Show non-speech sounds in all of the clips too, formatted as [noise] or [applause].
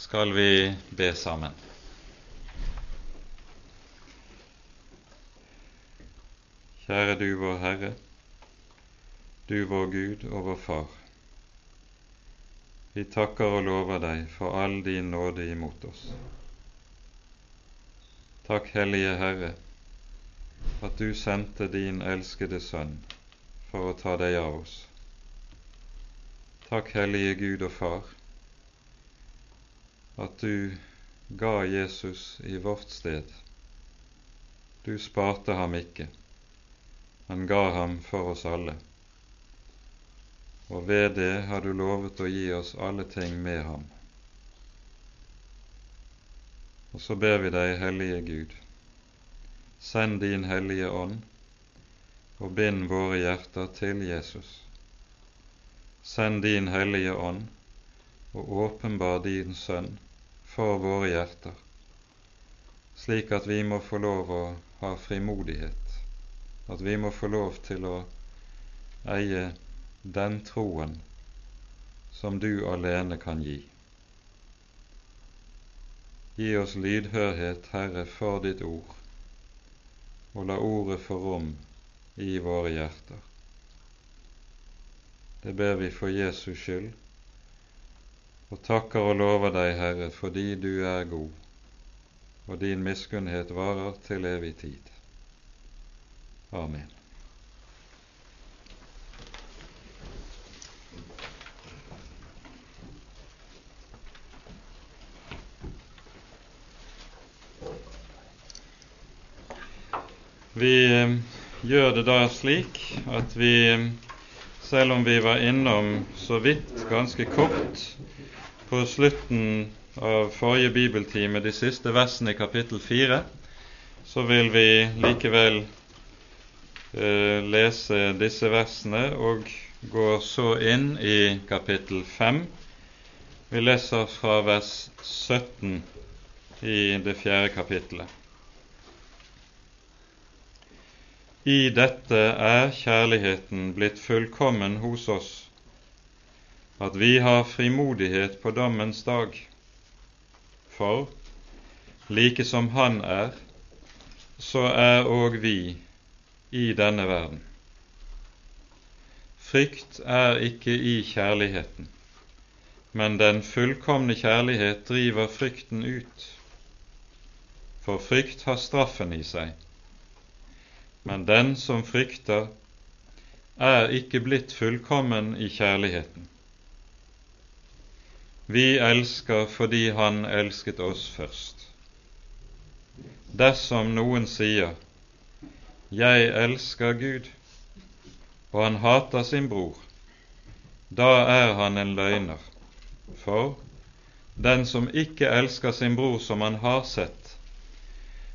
skal vi be sammen. Kjære du vår Herre, du vår Gud og vår Far. Vi takker og lover deg for all din nåde imot oss. Takk, Hellige Herre, at du sendte din elskede Sønn for å ta deg av oss. Takk, Hellige Gud og Far, at du ga Jesus i vårt sted. Du sparte ham ikke, men ga ham for oss alle. Og ved det har du lovet å gi oss alle ting med ham. Og så ber vi deg, Hellige Gud, send din Hellige Ånd og bind våre hjerter til Jesus. Send din Hellige Ånd og åpenbar din Sønn for våre hjerter, slik at vi må få lov å ha frimodighet, at vi må få lov til å eie den troen som du alene kan gi. Gi oss lydhørhet, Herre, for ditt ord, og la ordet få rom i våre hjerter. Det ber vi for Jesus skyld, og takker og lover deg, Herre, fordi du er god, og din miskunnhet varer til evig tid. Amen. Vi eh, gjør det da slik at vi selv om vi var innom så vidt, ganske kort, på slutten av forrige bibeltime, de siste versene i kapittel fire, så vil vi likevel eh, lese disse versene og går så inn i kapittel fem. Vi leser fra vers 17 i det fjerde kapittelet. I dette er kjærligheten blitt fullkommen hos oss, at vi har frimodighet på dommens dag. For like som Han er, så er òg vi i denne verden. Frykt er ikke i kjærligheten, men den fullkomne kjærlighet driver frykten ut, for frykt har straffen i seg men den som frykter, er ikke blitt fullkommen i kjærligheten. Vi elsker fordi Han elsket oss først. Dersom noen sier 'Jeg elsker Gud', og han hater sin bror, da er han en løgner. For den som ikke elsker sin bror som han har sett,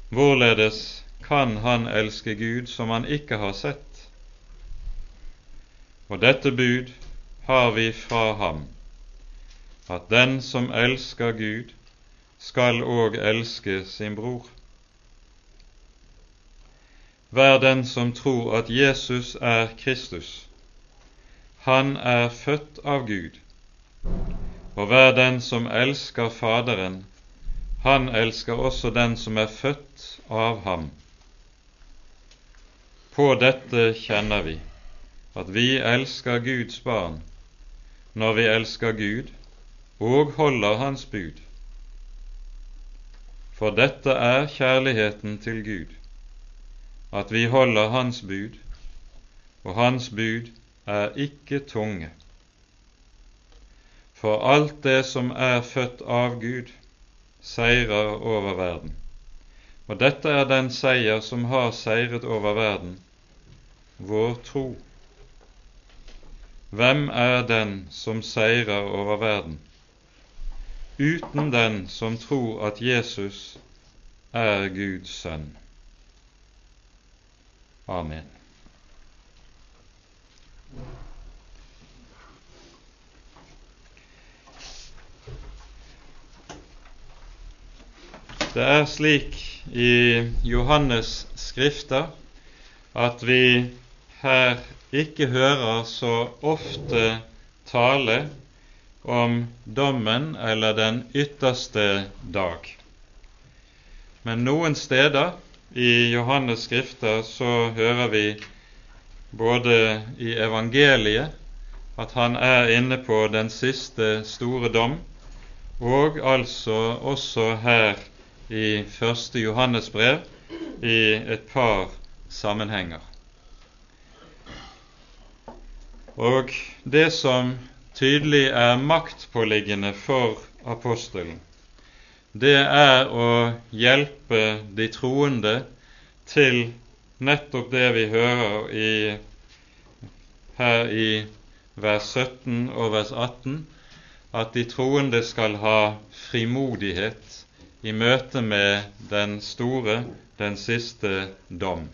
hvorledes kan han elske Gud som han ikke har sett. Og dette bud har vi fra ham, at den som elsker Gud, skal òg elske sin bror. Vær den som tror at Jesus er Kristus. Han er født av Gud. Og vær den som elsker Faderen, han elsker også den som er født av ham. På dette kjenner vi at vi elsker Guds barn når vi elsker Gud og holder Hans bud. For dette er kjærligheten til Gud, at vi holder Hans bud, og Hans bud er ikke tunge. For alt det som er født av Gud, seirer over verden. Og dette er den seier som har seiret over verden, vår tro. Hvem er den som seirer over verden? Uten den som tror at Jesus er Guds sønn. Amen. Det er slik i Johannes' skrifter at vi her ikke hører så ofte tale om dommen eller den ytterste dag. Men noen steder i Johannes' skrifter så hører vi både i evangeliet at han er inne på den siste store dom, og altså også her i første Johannes brev i et par sammenhenger. Og det som tydelig er maktpåliggende for apostelen, det er å hjelpe de troende til nettopp det vi hører i, her i vers 17 og vers 18, at de troende skal ha frimodighet i møte med den store, den siste dom.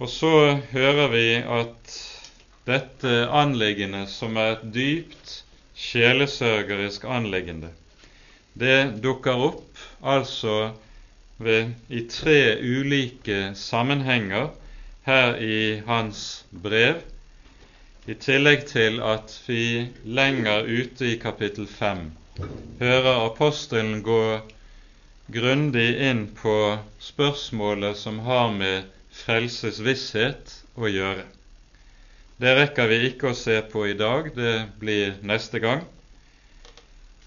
Og så hører vi at dette anliggende, som er et dypt sjelesørgerisk anliggende, det dukker opp altså ved, i tre ulike sammenhenger her i hans brev, i tillegg til at vi lenger ute i kapittel 5 hører apostelen gå grundig inn på spørsmålet som har med frelsesvisshet å gjøre. Det rekker vi ikke å se på i dag, det blir neste gang.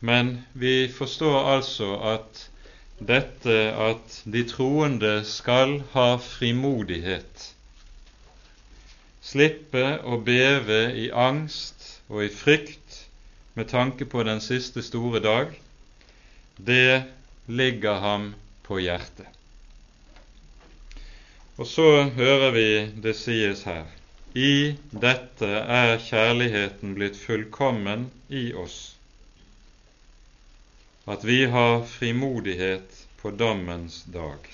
Men vi forstår altså at dette at de troende skal ha frimodighet, slippe å beve i angst og i frykt med tanke på den siste store dag, det ligger ham på hjertet. Og så hører vi det sies her i dette er kjærligheten blitt fullkommen i oss, at vi har frimodighet på dommens dag.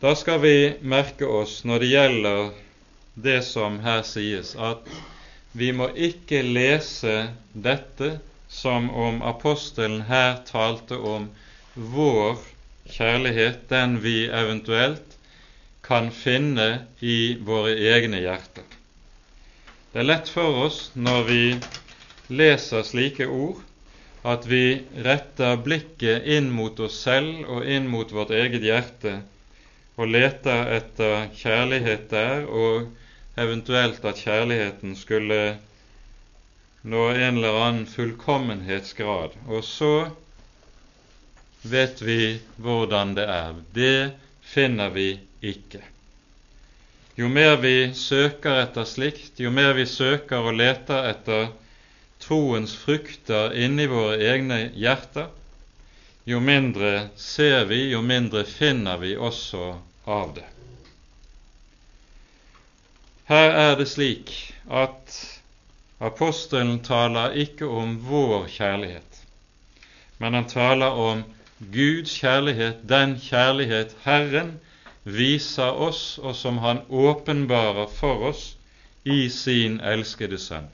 Da skal vi merke oss når det gjelder det som her sies, at vi må ikke lese dette som om apostelen her talte om vår kjærlighet, den vi eventuelt kan finne i våre egne hjerter. Det er lett for oss når vi leser slike ord, at vi retter blikket inn mot oss selv og inn mot vårt eget hjerte og leter etter kjærlighet der, og eventuelt at kjærligheten skulle nå en eller annen fullkommenhetsgrad. Og så vet vi hvordan det er. Det finner vi ikke. Jo mer vi søker etter slikt, jo mer vi søker og leter etter troens frukter inni våre egne hjerter, jo mindre ser vi, jo mindre finner vi også av det. Her er det slik at apostelen taler ikke om vår kjærlighet, men han taler om Guds kjærlighet, den kjærlighet Herren viser oss, og som Han åpenbarer for oss i sin elskede Sønn.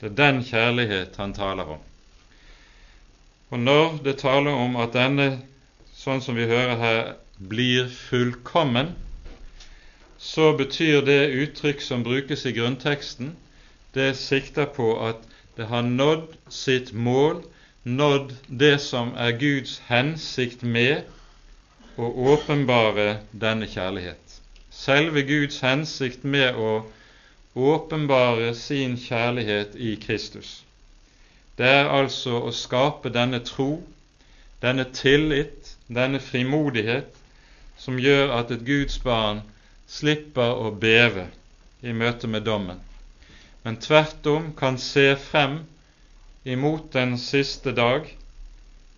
Det er den kjærlighet han taler om. Og når det taler om at denne, sånn som vi hører her, blir fullkommen, så betyr det uttrykk som brukes i grunnteksten, det sikter på at det har nådd sitt mål nådd det som er Guds hensikt med å åpenbare denne kjærlighet. Selve Guds hensikt med å åpenbare sin kjærlighet i Kristus. Det er altså å skape denne tro, denne tillit, denne frimodighet, som gjør at et Guds barn slipper å beve i møte med dommen, men tvert om kan se frem imot den siste dag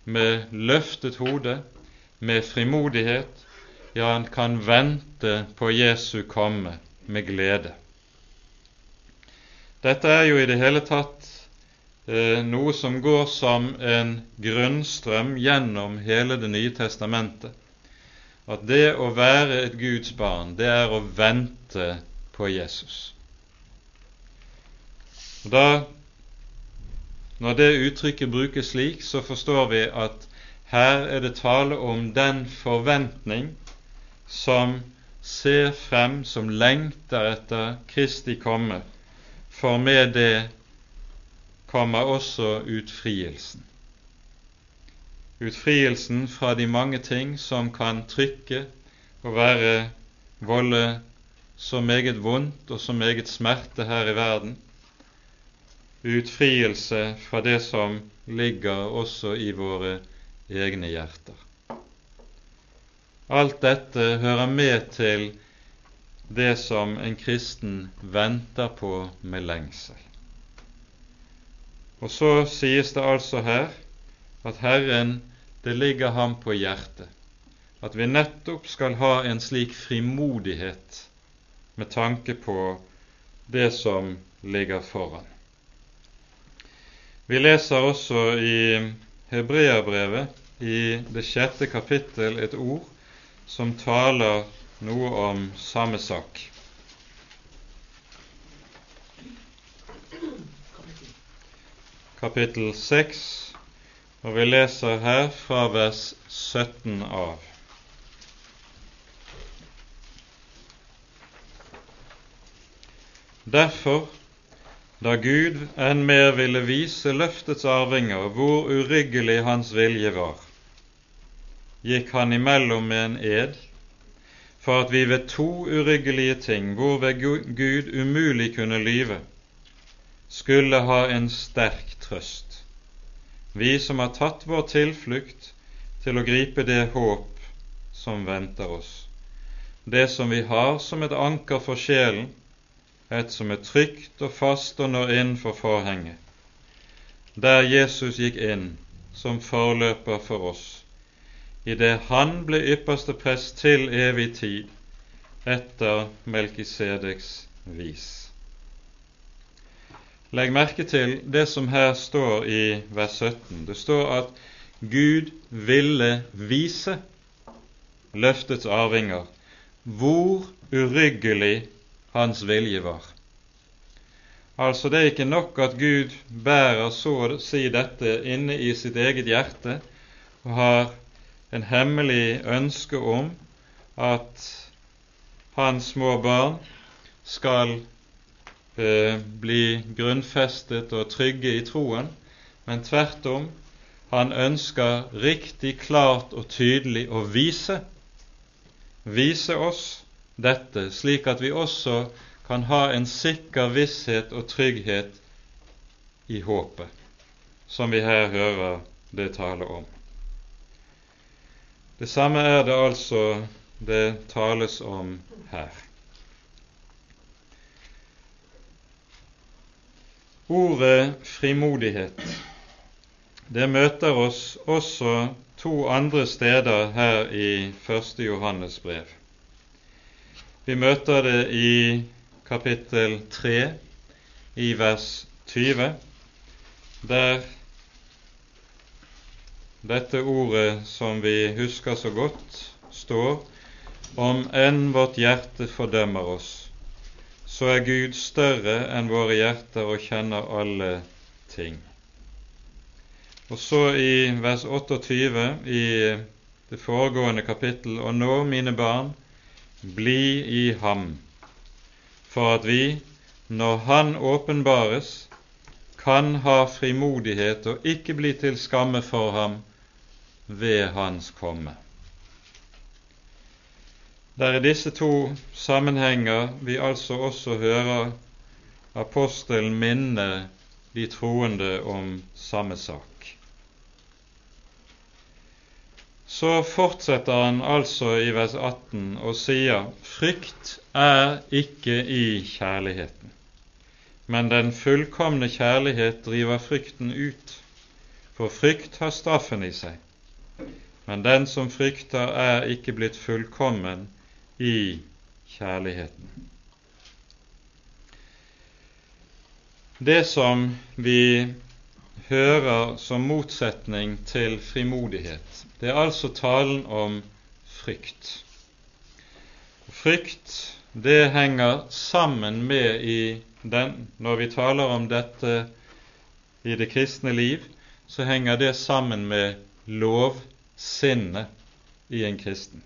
med løftet hode, med frimodighet, ja, han kan vente på Jesu komme med glede. Dette er jo i det hele tatt eh, noe som går som en grunnstrøm gjennom hele Det nye testamentet. At det å være et Guds barn, det er å vente på Jesus. Og Da når det uttrykket brukes slik, så forstår vi at her er det tale om den forventning som ser frem, som lengter etter Kristi komme, for med det kommer også utfrielsen. Utfrielsen fra de mange ting som kan trykke og være volde så meget vondt og så meget smerte her i verden. Utfrielse fra det som ligger også i våre egne hjerter. Alt dette hører med til det som en kristen venter på med lengsel. Og så sies det altså her at Herren, det ligger ham på hjertet, at vi nettopp skal ha en slik frimodighet med tanke på det som ligger foran. Vi leser også i Hebreabrevet, i det sjette kapittel, et ord som taler noe om samme sak. Kapittel 6, og vi leser her fra vers 17 av. Derfor, da Gud enn mer ville vise løftets arvinger hvor uryggelig hans vilje var, gikk han imellom med en ed for at vi ved to uryggelige ting, hvorved Gud umulig kunne lyve, skulle ha en sterk trøst, vi som har tatt vår tilflukt til å gripe det håp som venter oss, det som vi har som et anker for sjelen, et som er trygt og fast og når inn for forhenget, der Jesus gikk inn som forløper for oss, idet han ble ypperste prest til evig tid, etter Melkisedeks vis. Legg merke til det som her står i vers 17. Det står at Gud ville vise løftets arvinger hvor uryggelig hans vilje var. Altså, det er ikke nok at Gud bærer så å si dette inne i sitt eget hjerte og har en hemmelig ønske om at hans små barn skal eh, bli grunnfestet og trygge i troen, men tvert om, han ønsker riktig klart og tydelig å vise, vise oss dette, slik at vi også kan ha en sikker visshet og trygghet i håpet, som vi her hører det tale om. Det samme er det altså det tales om her. Ordet frimodighet det møter oss også to andre steder her i 1. Johannes brev. Vi møter det i kapittel 3 i vers 20, der dette ordet som vi husker så godt, står om enn vårt hjerte fordømmer oss, så er Gud større enn våre hjerter og kjenner alle ting. Og så i vers 28 i det foregående kapittel, og nå, mine barn, bli i ham, for at vi, når Han åpenbares, kan ha frimodighet og ikke bli til skamme for ham ved Hans komme. Det er i disse to sammenhenger vi altså også hører apostelen minne de troende om samme sak. Så fortsetter han altså i vers 18 og sier frykt er ikke i kjærligheten, men den fullkomne kjærlighet driver frykten ut, for frykt har straffen i seg. Men den som frykter, er ikke blitt fullkommen i kjærligheten. Det som vi hører som motsetning til frimodighet. Det er altså talen om frykt. Frykt, det henger sammen med i den Når vi taler om dette i det kristne liv, så henger det sammen med lovsinnet i en kristen.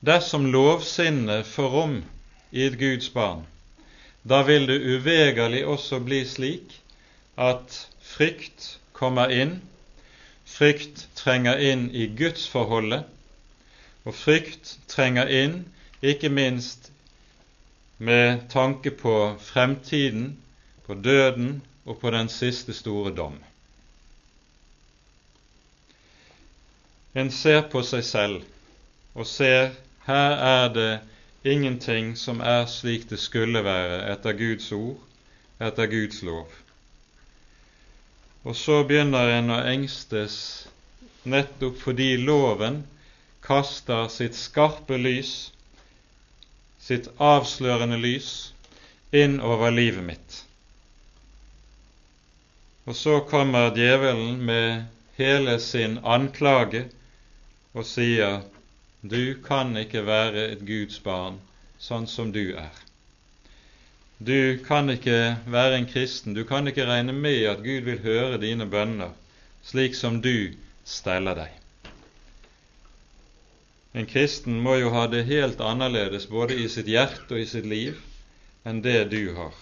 dersom lovsinnet får rom i et Guds barn, da vil det uvegerlig også bli slik at frykt kommer inn, frykt trenger inn i gudsforholdet, og frykt trenger inn ikke minst med tanke på fremtiden, på døden og på den siste store dom. En ser på seg selv og ser her er det ingenting som er slik det skulle være etter Guds ord, etter Guds lov. Og så begynner en å engstes nettopp fordi loven kaster sitt skarpe lys sitt avslørende lys inn over livet mitt. Og så kommer djevelen med hele sin anklage og sier du kan ikke være et Guds barn sånn som du er. Du kan ikke være en kristen, du kan ikke regne med at Gud vil høre dine bønner slik som du steller deg. En kristen må jo ha det helt annerledes både i sitt hjerte og i sitt liv enn det du har.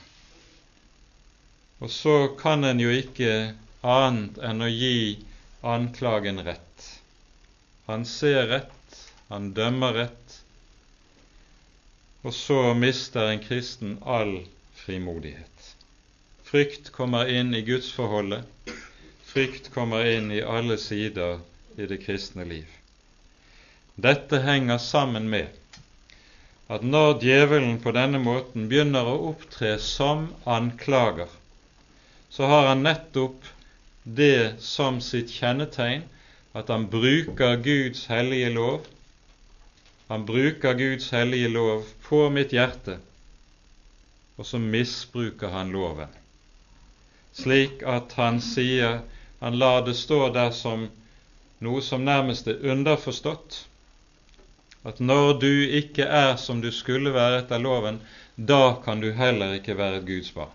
Og så kan en jo ikke annet enn å gi anklagen rett. Han ser rett, han dømmer rett, og så mister en kristen all frimodighet. Frykt kommer inn i gudsforholdet, frykt kommer inn i alle sider i det kristne liv. Dette henger sammen med at når djevelen på denne måten begynner å opptre som anklager, så har han nettopp det som sitt kjennetegn at han bruker Guds hellige lov. Han bruker Guds hellige lov på mitt hjerte, og så misbruker han loven, slik at han sier Han lar det stå der som noe som nærmest er underforstått, at når du ikke er som du skulle være etter loven, da kan du heller ikke være et Guds barn.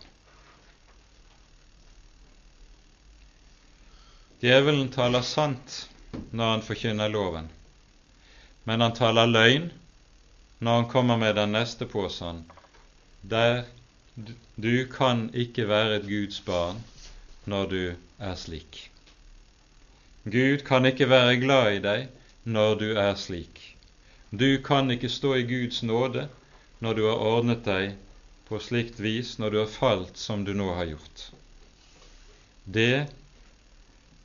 Djevelen taler sant når han forkynner loven, men han taler løgn når han kommer med den neste påstand, der du kan ikke være et Guds barn når du er slik. Gud kan ikke være glad i deg når du er slik. Du kan ikke stå i Guds nåde når du har ordnet deg på slikt vis, når du har falt som du nå har gjort. Det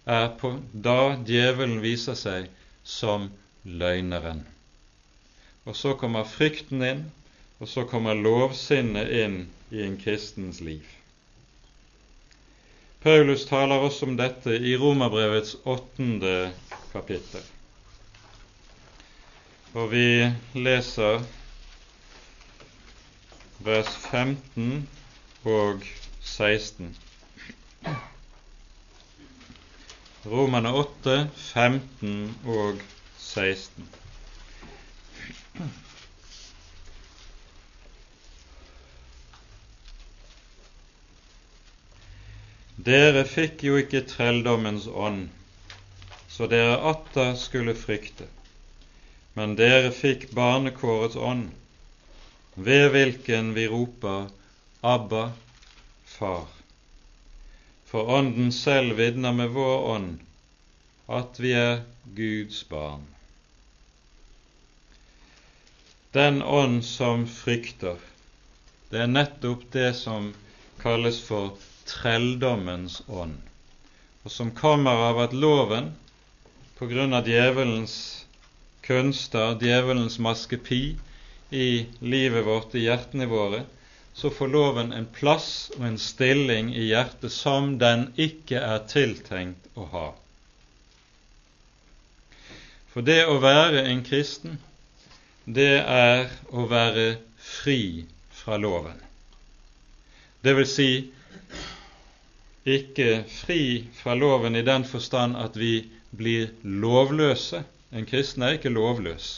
er på, da djevelen viser seg som løgneren. Og så kommer frykten inn, og så kommer lovsinnet inn i en kristens liv. Paulus taler også om dette i Romerbrevets åttende kapittel. Og vi leser vers 15 og 16. Romerne 8, 15 og 16. Dere fikk jo ikke trelldommens ånd, så dere atter skulle frykte men dere fikk barnekårets ånd, ved hvilken vi roper Abba, Far. For Ånden selv vitner med vår ånd at vi er Guds barn. Den ånd som frykter, det er nettopp det som kalles for trelldommens ånd, og som kommer av at loven, på grunn av djevelens kunster, djevelens maskepi, i livet vårt, i hjertene våre, så får loven en plass og en stilling i hjertet som den ikke er tiltenkt å ha. For det å være en kristen, det er å være fri fra loven. Det vil si ikke fri fra loven i den forstand at vi blir lovløse, en kristen er ikke lovløs,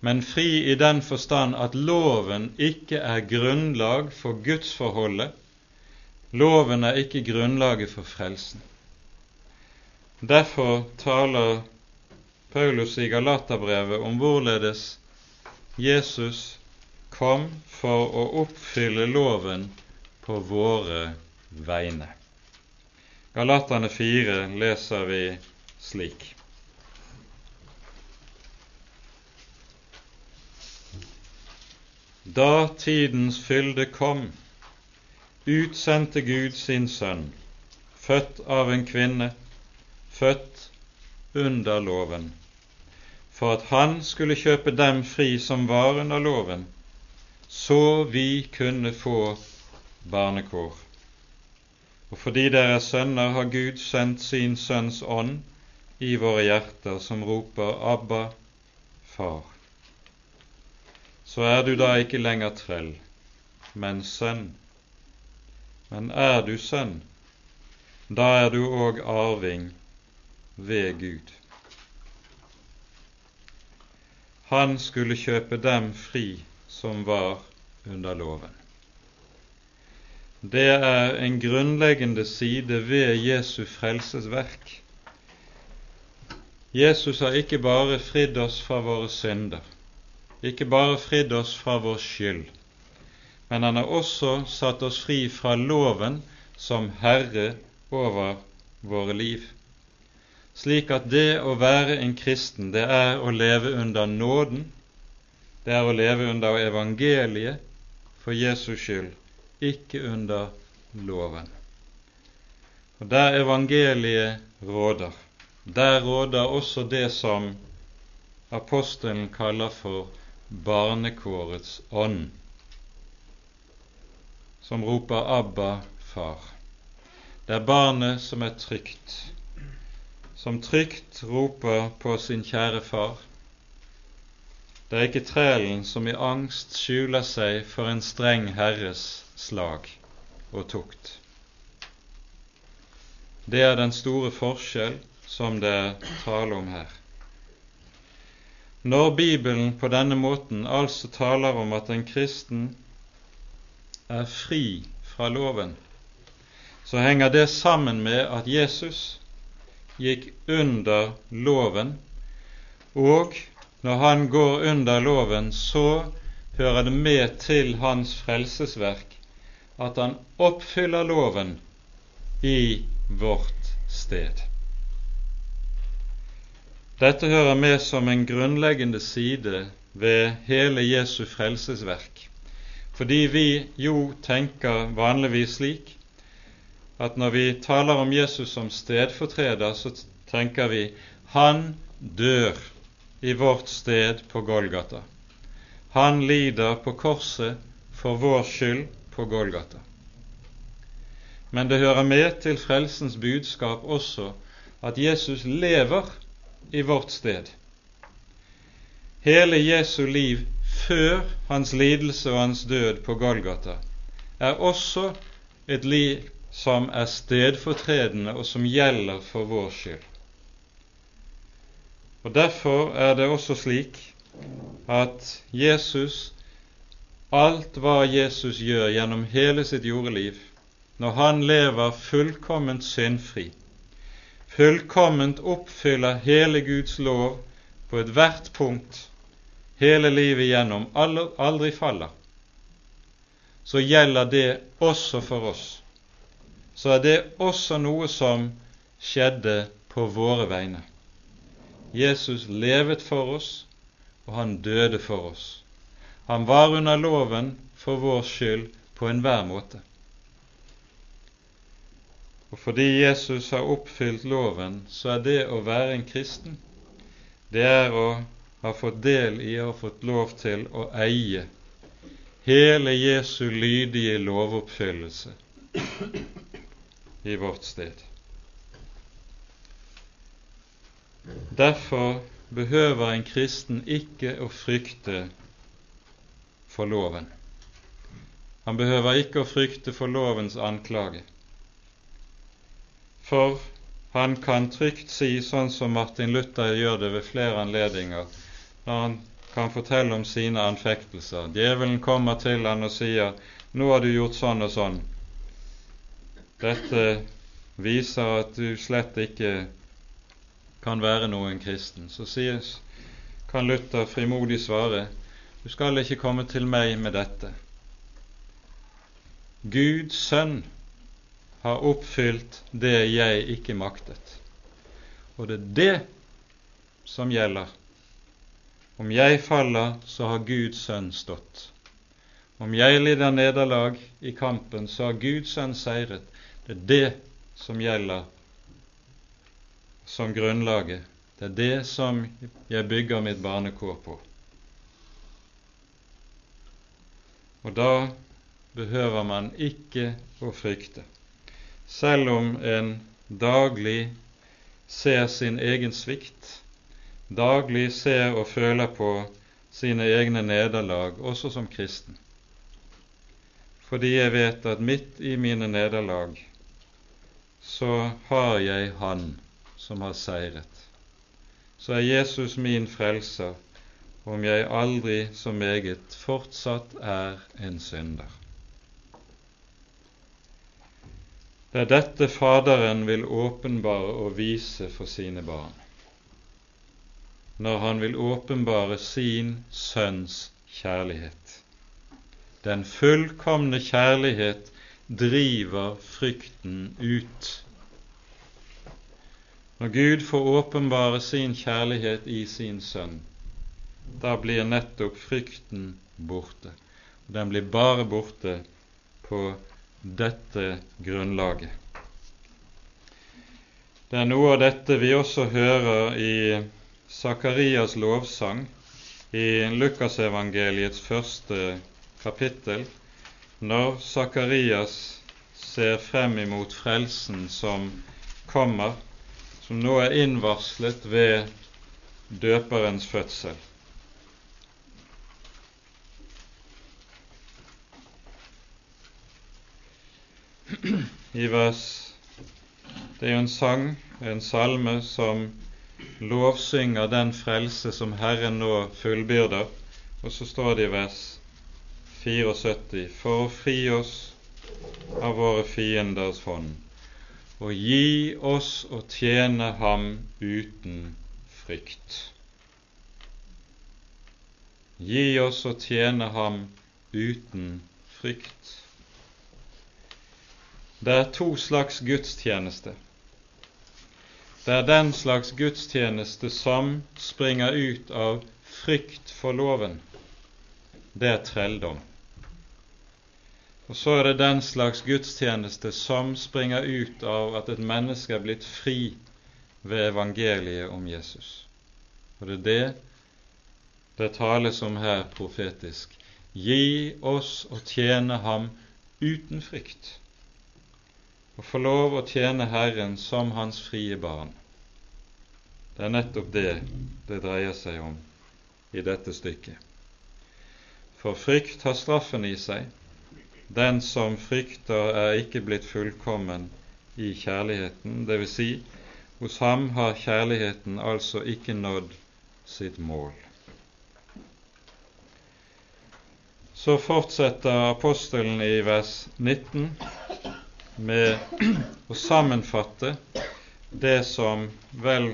men fri i den forstand at loven ikke er grunnlag for gudsforholdet. Loven er ikke grunnlaget for frelsen. Derfor taler Paulus i Galaterbrevet om hvorledes Jesus kom for å oppfylle loven på våre vegne. Galaterne 4 leser vi slik. Da tidens fylde kom, utsendte Gud sin sønn, født av en kvinne, født under loven, for at han skulle kjøpe dem fri som var under loven, så vi kunne få barnekår. Og fordi dere er sønner, har Gud sendt sin Sønns ånd i våre hjerter, som roper Abba, Far så er du da ikke lenger trell, men sønn. Men er du sønn, da er du òg arving ved Gud. Han skulle kjøpe dem fri som var under loven. Det er en grunnleggende side ved Jesu frelsesverk. Jesus har ikke bare fridd oss fra våre synder ikke bare fridd oss fra vår skyld, men han har også satt oss fri fra loven som herre over våre liv. Slik at det å være en kristen, det er å leve under nåden, det er å leve under evangeliet for Jesus skyld, ikke under loven. Og Der evangeliet råder, der råder også det som apostelen kaller for barnekårets ånd, som roper 'Abba, far'. Det er barnet som er trygt, som trygt roper på sin kjære far. Det er ikke trelen som i angst skjuler seg for en streng herres slag og tukt. Det er den store forskjell som det er tale om her. Når Bibelen på denne måten altså taler om at en kristen er fri fra loven, så henger det sammen med at Jesus gikk under loven, og når han går under loven, så hører det med til hans frelsesverk at han oppfyller loven i vårt sted. Dette hører med som en grunnleggende side ved hele Jesu frelsesverk, fordi vi jo tenker vanligvis slik at når vi taler om Jesus som stedfortreder, så tenker vi han dør i vårt sted på Golgata. Han lider på korset for vår skyld på Golgata. Men det hører med til frelsens budskap også at Jesus lever i vårt sted. Hele Jesu liv før hans lidelse og hans død på Golgata er også et liv som er stedfortredende, og som gjelder for vår skyld. Og Derfor er det også slik at Jesus, alt hva Jesus gjør gjennom hele sitt jordeliv, når han lever fullkomment syndfri, fullkomment oppfyller hele Guds lov på ethvert punkt hele livet gjennom, aldri faller, så gjelder det også for oss. Så er det også noe som skjedde på våre vegne. Jesus levet for oss, og han døde for oss. Han var under loven for vår skyld på enhver måte. Og fordi Jesus har oppfylt loven, så er det å være en kristen, det er å ha fått del i og fått lov til å eie hele Jesu lydige lovoppfyllelse i vårt sted. Derfor behøver en kristen ikke å frykte for loven. Han behøver ikke å frykte for lovens anklage. For han kan trygt si, sånn som Martin Luther gjør det ved flere anledninger, når han kan fortelle om sine anfektelser. Djevelen kommer til han og sier 'Nå har du gjort sånn og sånn'. Dette viser at du slett ikke kan være noen kristen, så sies, kan Luther frimodig svare du skal ikke komme til meg med dette. Guds sønn har oppfylt det jeg ikke maktet. Og det er det som gjelder. Om jeg faller, så har Guds sønn stått. Om jeg lider nederlag i kampen, så har Guds sønn seiret. Det er det som gjelder som grunnlaget. Det er det som jeg bygger mitt barnekår på. Og da behøver man ikke å frykte. Selv om en daglig ser sin egen svikt, daglig ser og føler på sine egne nederlag, også som kristen. Fordi jeg vet at midt i mine nederlag så har jeg Han som har seiret. Så er Jesus min frelser, om jeg aldri så meget fortsatt er en synder. Det er dette Faderen vil åpenbare og vise for sine barn, når han vil åpenbare sin Sønns kjærlighet. Den fullkomne kjærlighet driver frykten ut. Når Gud får åpenbare sin kjærlighet i sin sønn, da blir nettopp frykten borte. Og den blir bare borte på dette grunnlaget. Det er noe av dette vi også hører i Sakarias lovsang i Lukasevangeliets første kapittel, når Sakarias ser frem imot frelsen som kommer som nå er innvarslet ved døperens fødsel. I vers Det er jo en sang, en salme, som lovsynger den frelse som Herren nå fullbyrder. Og så står det i vers 74.: For å fri oss av våre fienders hånd og gi oss å tjene ham uten frykt. Gi oss å tjene ham uten frykt. Det er to slags gudstjeneste. Det er den slags gudstjeneste som springer ut av frykt for loven. Det er trelldom. Og så er det den slags gudstjeneste som springer ut av at et menneske er blitt fri ved evangeliet om Jesus. Og det er det det tales om her profetisk. Gi oss å tjene Ham uten frykt, og få lov å tjene Herren som Hans frie barn. Det er nettopp det det dreier seg om i dette stykket. For frykt har straffen i seg, den som frykter, er ikke blitt fullkommen i kjærligheten, dvs. Si, hos ham har kjærligheten altså ikke nådd sitt mål. Så fortsetter apostelen i vers 19 med å sammenfatte det som vel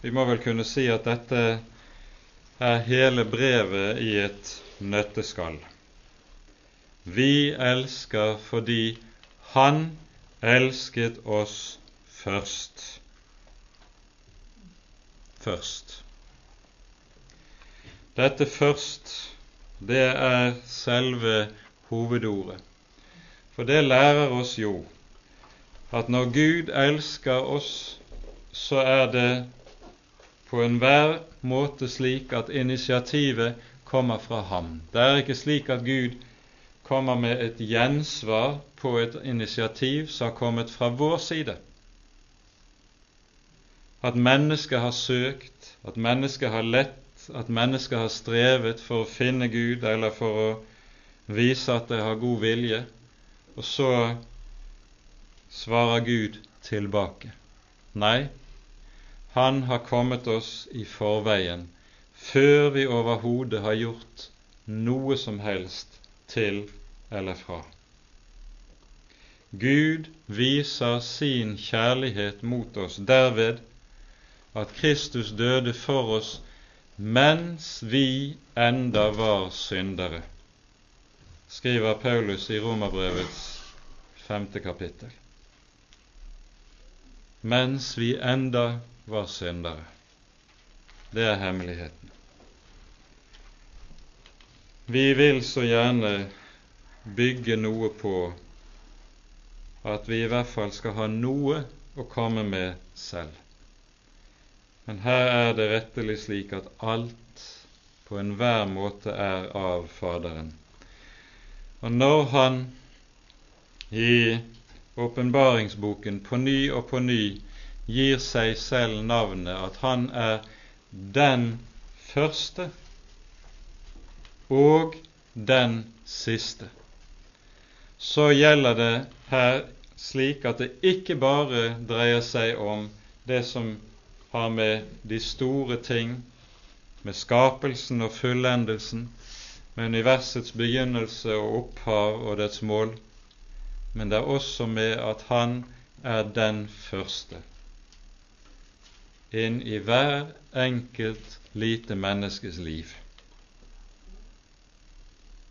Vi må vel kunne si at dette er hele brevet i et nøtteskall. Vi elsker fordi Han elsket oss først. Først. Dette først, det er selve hovedordet. For det lærer oss jo at når Gud elsker oss, så er det på enhver måte slik at initiativet kommer fra ham. Det er ikke slik at Gud kommer med et gjensvar på et initiativ som har kommet fra vår side. At mennesket har søkt, at mennesket har lett, at mennesket har strevet for å finne Gud eller for å vise at det har god vilje, og så svarer Gud tilbake. Nei, Han har kommet oss i forveien før vi overhodet har gjort noe som helst til eller fra. Gud viser sin kjærlighet mot oss derved at Kristus døde for oss mens vi enda var syndere, skriver Paulus i Romerbrevets femte kapittel. Mens vi enda var syndere. Det er hemmeligheten. Vi vil så gjerne bygge noe på at vi i hvert fall skal ha noe å komme med selv. Men her er det rettelig slik at alt på enhver måte er av Faderen. Og når Han i åpenbaringsboken på ny og på ny gir seg selv navnet at Han er den første og den siste, så gjelder det her slik at det ikke bare dreier seg om det som har med de store ting, med skapelsen og fullendelsen, med universets begynnelse og opphav og dets mål, men det er også med at Han er den første inn i hver enkelt lite menneskes liv.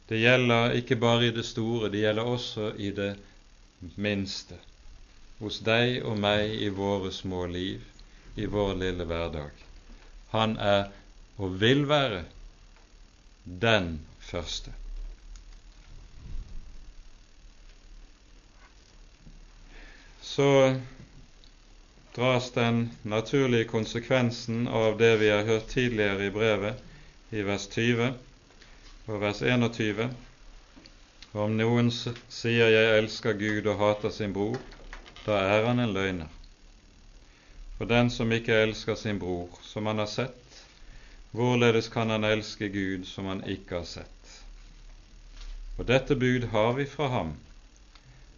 Det gjelder ikke bare i det store, det gjelder også i det minste. Hos deg og meg i våre små liv, i vår lille hverdag. Han er og vil være den første. Så dras den naturlige konsekvensen av det vi har hørt tidligere i brevet, i vers 20 og vers 21. Om noen sier 'jeg elsker Gud' og hater sin bror, da er han en løgner. For den som ikke elsker sin bror, som han har sett, hvorledes kan han elske Gud som han ikke har sett? Og dette bud har vi fra ham,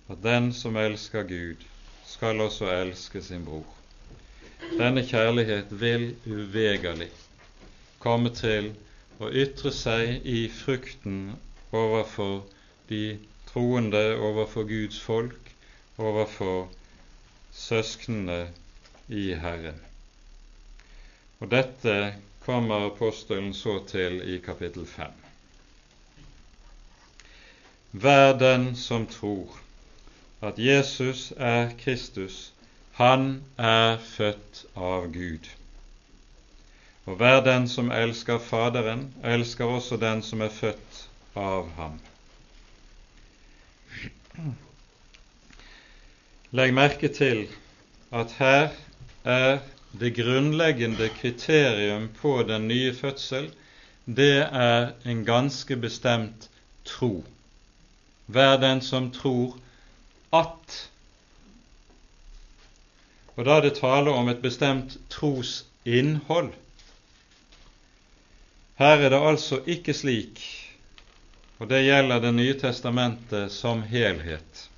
at den som elsker Gud, skal også elske sin bror. Denne kjærlighet vil uvegerlig komme til å ytre seg i frukten overfor de troende, overfor Guds folk, overfor søsknene i Herren. Og dette kommer apostelen så til i kapittel 5. Vær den som tror at Jesus er Kristus, han er født av Gud. Og hver den som elsker Faderen, elsker også den som er født av ham. Legg merke til at her er det grunnleggende kriterium på den nye fødsel, det er en ganske bestemt tro. Hver den som tror at Og da er det tale om et bestemt trosinnhold. Her er det altså ikke slik, og det gjelder Det nye testamentet som helhet,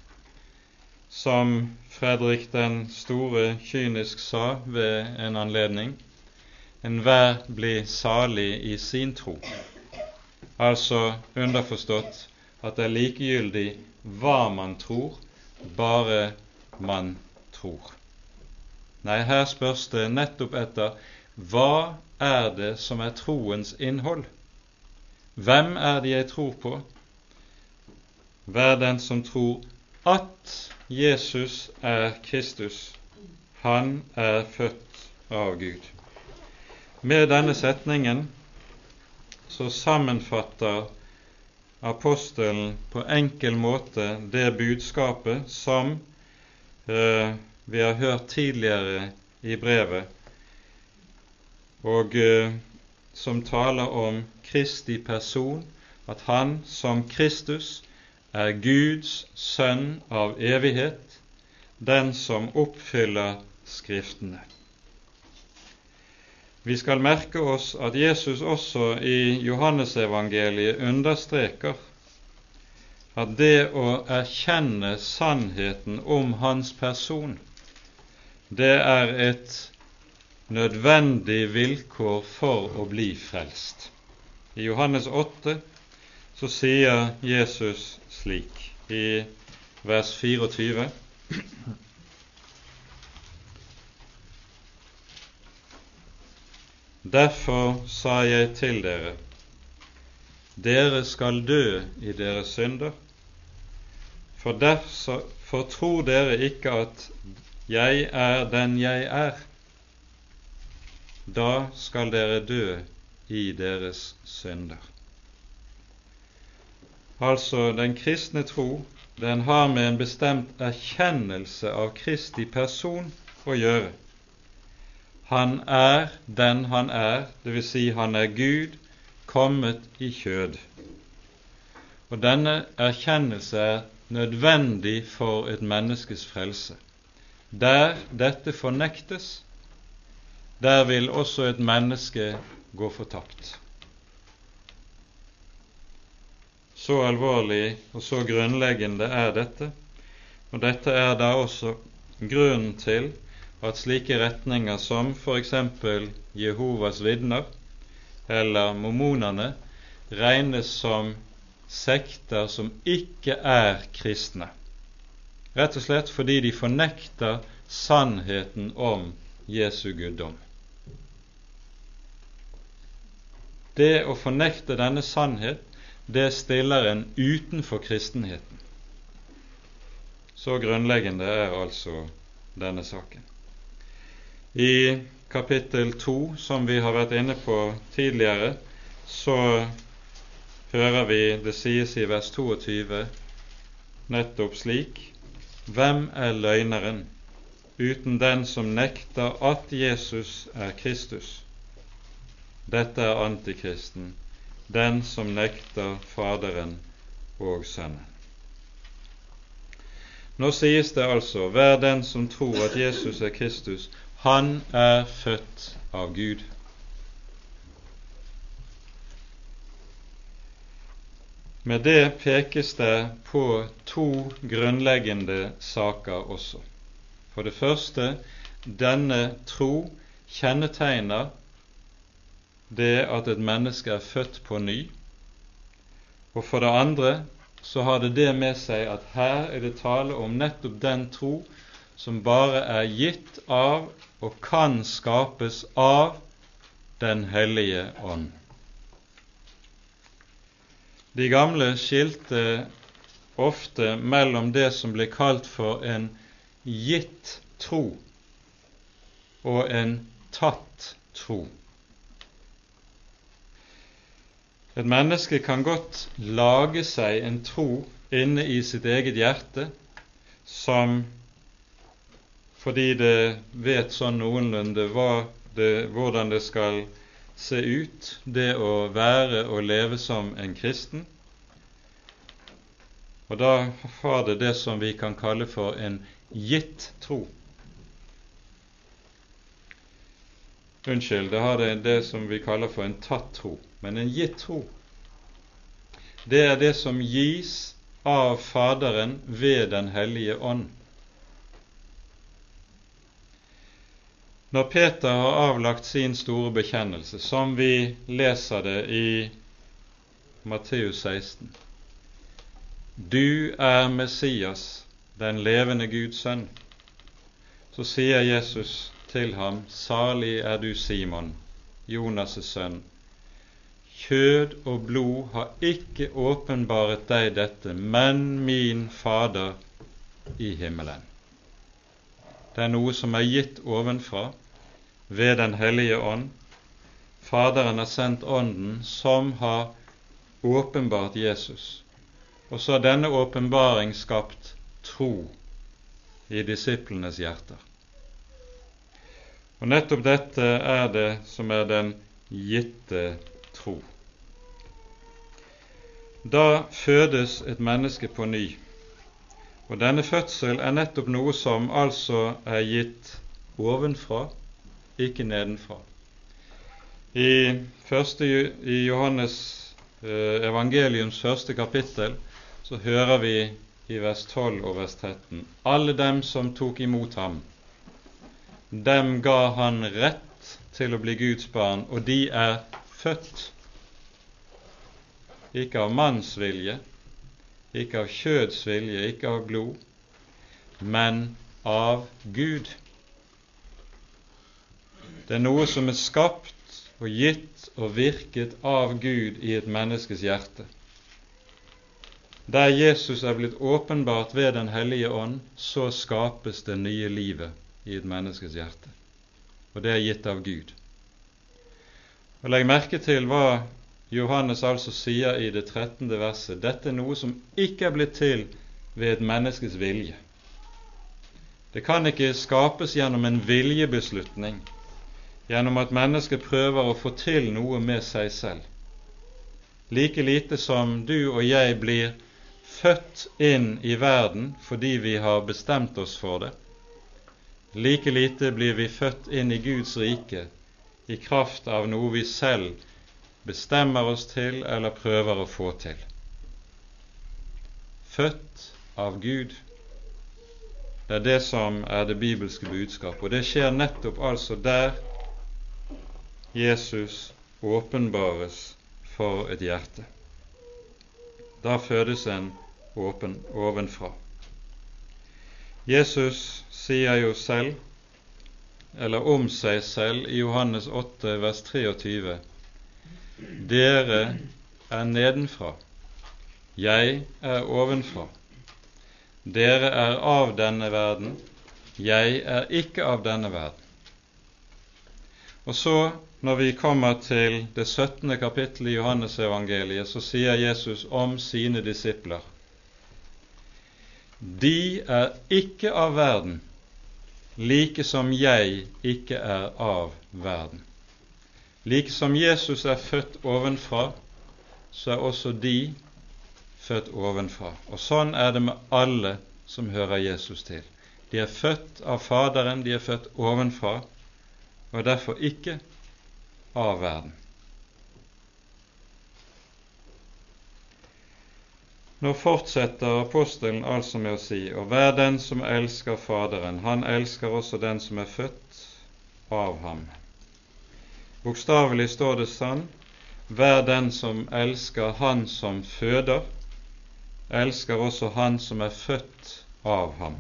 som Fredrik den store kynisk sa ved en anledning, enhver blir salig i sin tro. Altså underforstått at det er likegyldig hva man tror, bare man tror. Nei, her spørs det nettopp etter hva er det som er troens innhold? Hvem er det jeg tror på? Vær den som tror at Jesus er Kristus. Han er født av Gud. Med denne setningen så sammenfatter apostelen på enkel måte det budskapet som eh, vi har hørt tidligere i brevet, og eh, som taler om Kristi person, at han som Kristus er Guds sønn av evighet, den som oppfyller Skriftene. Vi skal merke oss at Jesus også i Johannesevangeliet understreker at det å erkjenne sannheten om hans person, det er et nødvendig vilkår for å bli frelst. I Johannes 8 så sier Jesus slik i vers 24 Derfor sa jeg til dere, dere skal dø i deres synder. For, derfor, for tror dere ikke at jeg er den jeg er, da skal dere dø i deres synder. Altså, den kristne tro, den har med en bestemt erkjennelse av Kristi person å gjøre. Han er den han er, dvs. Si han er Gud kommet i kjød. Og denne erkjennelse er nødvendig for et menneskes frelse. Der dette fornektes, der vil også et menneske gå fortapt. Så alvorlig og så grunnleggende er dette, og dette er da også grunnen til at slike retninger som f.eks. Jehovas vitner eller mormonene regnes som sekter som ikke er kristne, rett og slett fordi de fornekter sannheten om Jesu guddom. Det å fornekte denne sannhet det stiller en utenfor kristenheten. Så grunnleggende er altså denne saken. I kapittel 2, som vi har vært inne på tidligere, så hører vi det sies i vers 22 nettopp slik Hvem er løgneren uten den som nekter at Jesus er Kristus? Dette er antikristen, den som nekter Faderen og Sønnen. Nå sies det altså hver den som tror at Jesus er Kristus, han er født av Gud. Med det pekes det på to grunnleggende saker også. For det første denne tro kjennetegner det at et menneske er født på ny. Og for det andre så har det det med seg at her er det tale om nettopp den tro som bare er gitt av og kan skapes av Den hellige ånd. De gamle skilte ofte mellom det som ble kalt for en gitt tro og en tatt tro. Et menneske kan godt lage seg en tro inne i sitt eget hjerte som fordi det vet sånn noenlunde det, hvordan det skal se ut, det å være og leve som en kristen. Og da har det det som vi kan kalle for en gitt tro. Unnskyld, det har det det som vi kaller for en tatt tro. Men en gitt tro, det er det som gis av Faderen ved Den hellige ånd. Når Peter har avlagt sin store bekjennelse, som vi leser det i Matteus 16 Du er Messias, den levende Guds sønn, så sier Jesus til ham, Salig er du, Simon, Jonas' sønn. Kjød og blod har ikke åpenbaret deg dette, men min Fader i himmelen. Det er noe som er gitt ovenfra ved Den hellige ånd. Faderen har sendt Ånden som har åpenbart Jesus. Og så har denne åpenbaring skapt tro i disiplenes hjerter. Og nettopp dette er det som er den gitte tro. Da fødes et menneske på ny, og denne fødsel er nettopp noe som altså er gitt ovenfra, ikke nedenfra. I, første, i Johannes eh, evangeliums første kapittel så hører vi i vers 12 og vers 13 alle dem som tok imot ham, dem ga han rett til å bli Guds barn, og de er født ikke av manns vilje, ikke av kjøds vilje, ikke av blod, men av Gud. Det er noe som er skapt og gitt og virket av Gud i et menneskes hjerte. Der Jesus er blitt åpenbart ved Den hellige ånd, så skapes det nye livet i et menneskes hjerte. Og det er gitt av Gud. Og Legg merke til hva Johannes altså sier i det 13. verset. Dette er noe som ikke er blitt til ved et menneskes vilje. Det kan ikke skapes gjennom en viljebeslutning, gjennom at mennesket prøver å få til noe med seg selv. Like lite som du og jeg blir født inn i verden fordi vi har bestemt oss for det, like lite blir vi født inn i Guds rike i kraft av noe vi selv bestemmer oss til eller prøver å få til. Født av Gud. Det er det som er det bibelske budskap, og det skjer nettopp altså der Jesus åpenbares for et hjerte. Da fødes en åpen ovenfra. Jesus sier jo selv, eller om seg selv, i Johannes 8, vers 23 dere er nedenfra, jeg er ovenfra. Dere er av denne verden, jeg er ikke av denne verden. Og så, når vi kommer til det 17. kapittelet i Johannesevangeliet, så sier Jesus om sine disipler De er ikke av verden, like som jeg ikke er av verden. Like som Jesus er født ovenfra, så er også de født ovenfra. Og sånn er det med alle som hører Jesus til. De er født av Faderen, de er født ovenfra, og er derfor ikke av verden. Nå fortsetter apostelen altså med å si, og hver den som elsker Faderen, han elsker også den som er født av ham. Bokstavelig står det sånn Vær den som elsker Han som føder, elsker også Han som er født av ham.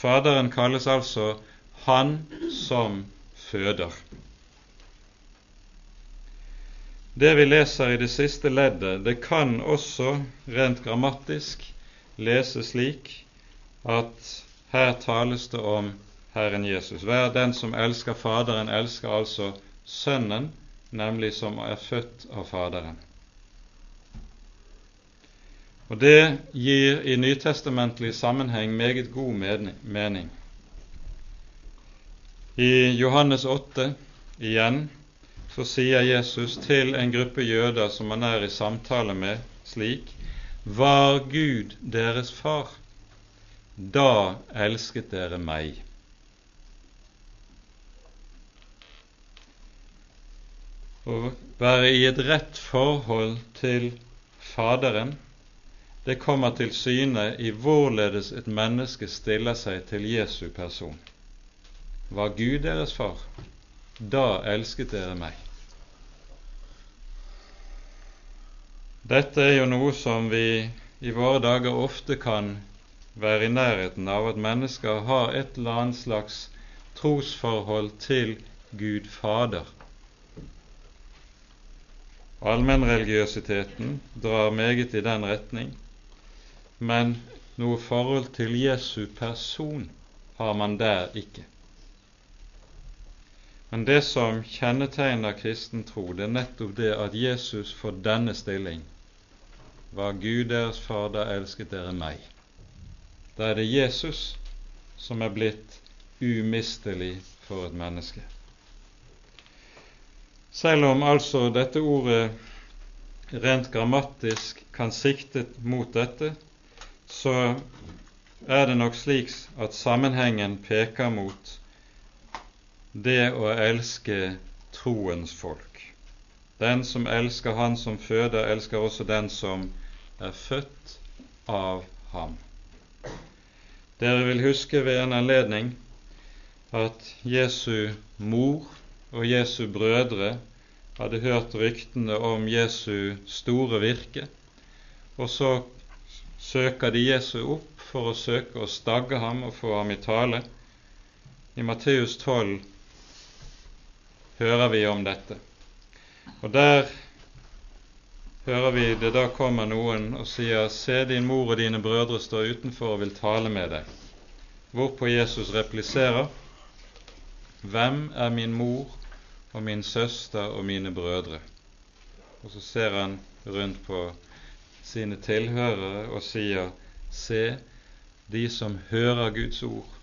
Faderen kalles altså Han som føder. Det vi leser i det siste leddet, det kan også rent grammatisk leses slik at her tales det om Herren Jesus. Hver den som elsker Faderen, elsker altså Sønnen, nemlig som er født av Faderen. Og Det gir i nytestamentlig sammenheng meget god mening. I Johannes 8 igjen så sier Jesus til en gruppe jøder som han er i samtale med, slik Var Gud deres far, da elsket dere meg. Å være i et rett forhold til Faderen, det kommer til syne i hvorledes et menneske stiller seg til Jesu person. Var Gud deres far, da elsket dere meg. Dette er jo noe som vi i våre dager ofte kan være i nærheten av, at mennesker har et eller annet slags trosforhold til Gud Fader Allmennreligiøsiteten drar meget i den retning, men noe forhold til Jesu person har man der ikke. Men det som kjennetegner kristen tro, det er nettopp det at Jesus for denne stilling var Gud deres da elsket dere meg. Da er det Jesus som er blitt umistelig for et menneske. Selv om altså dette ordet rent grammatisk kan sikte mot dette, så er det nok slik at sammenhengen peker mot det å elske troens folk. Den som elsker Han som føder, elsker også den som er født av ham. Dere vil huske ved en anledning at Jesu mor og Jesu brødre hadde hørt ryktene om Jesu store virke, og så søker de Jesu opp for å søke å stagge ham og få ham i tale. I Matteus 12 hører vi om dette. Og der hører vi det da kommer noen og sier, Se, din mor og dine brødre står utenfor og vil tale med deg. Hvorpå Jesus repliserer, Hvem er min mor og min søster og mine brødre? Og så ser han rundt på sine tilhørere og sier, Se, de som hører Guds ord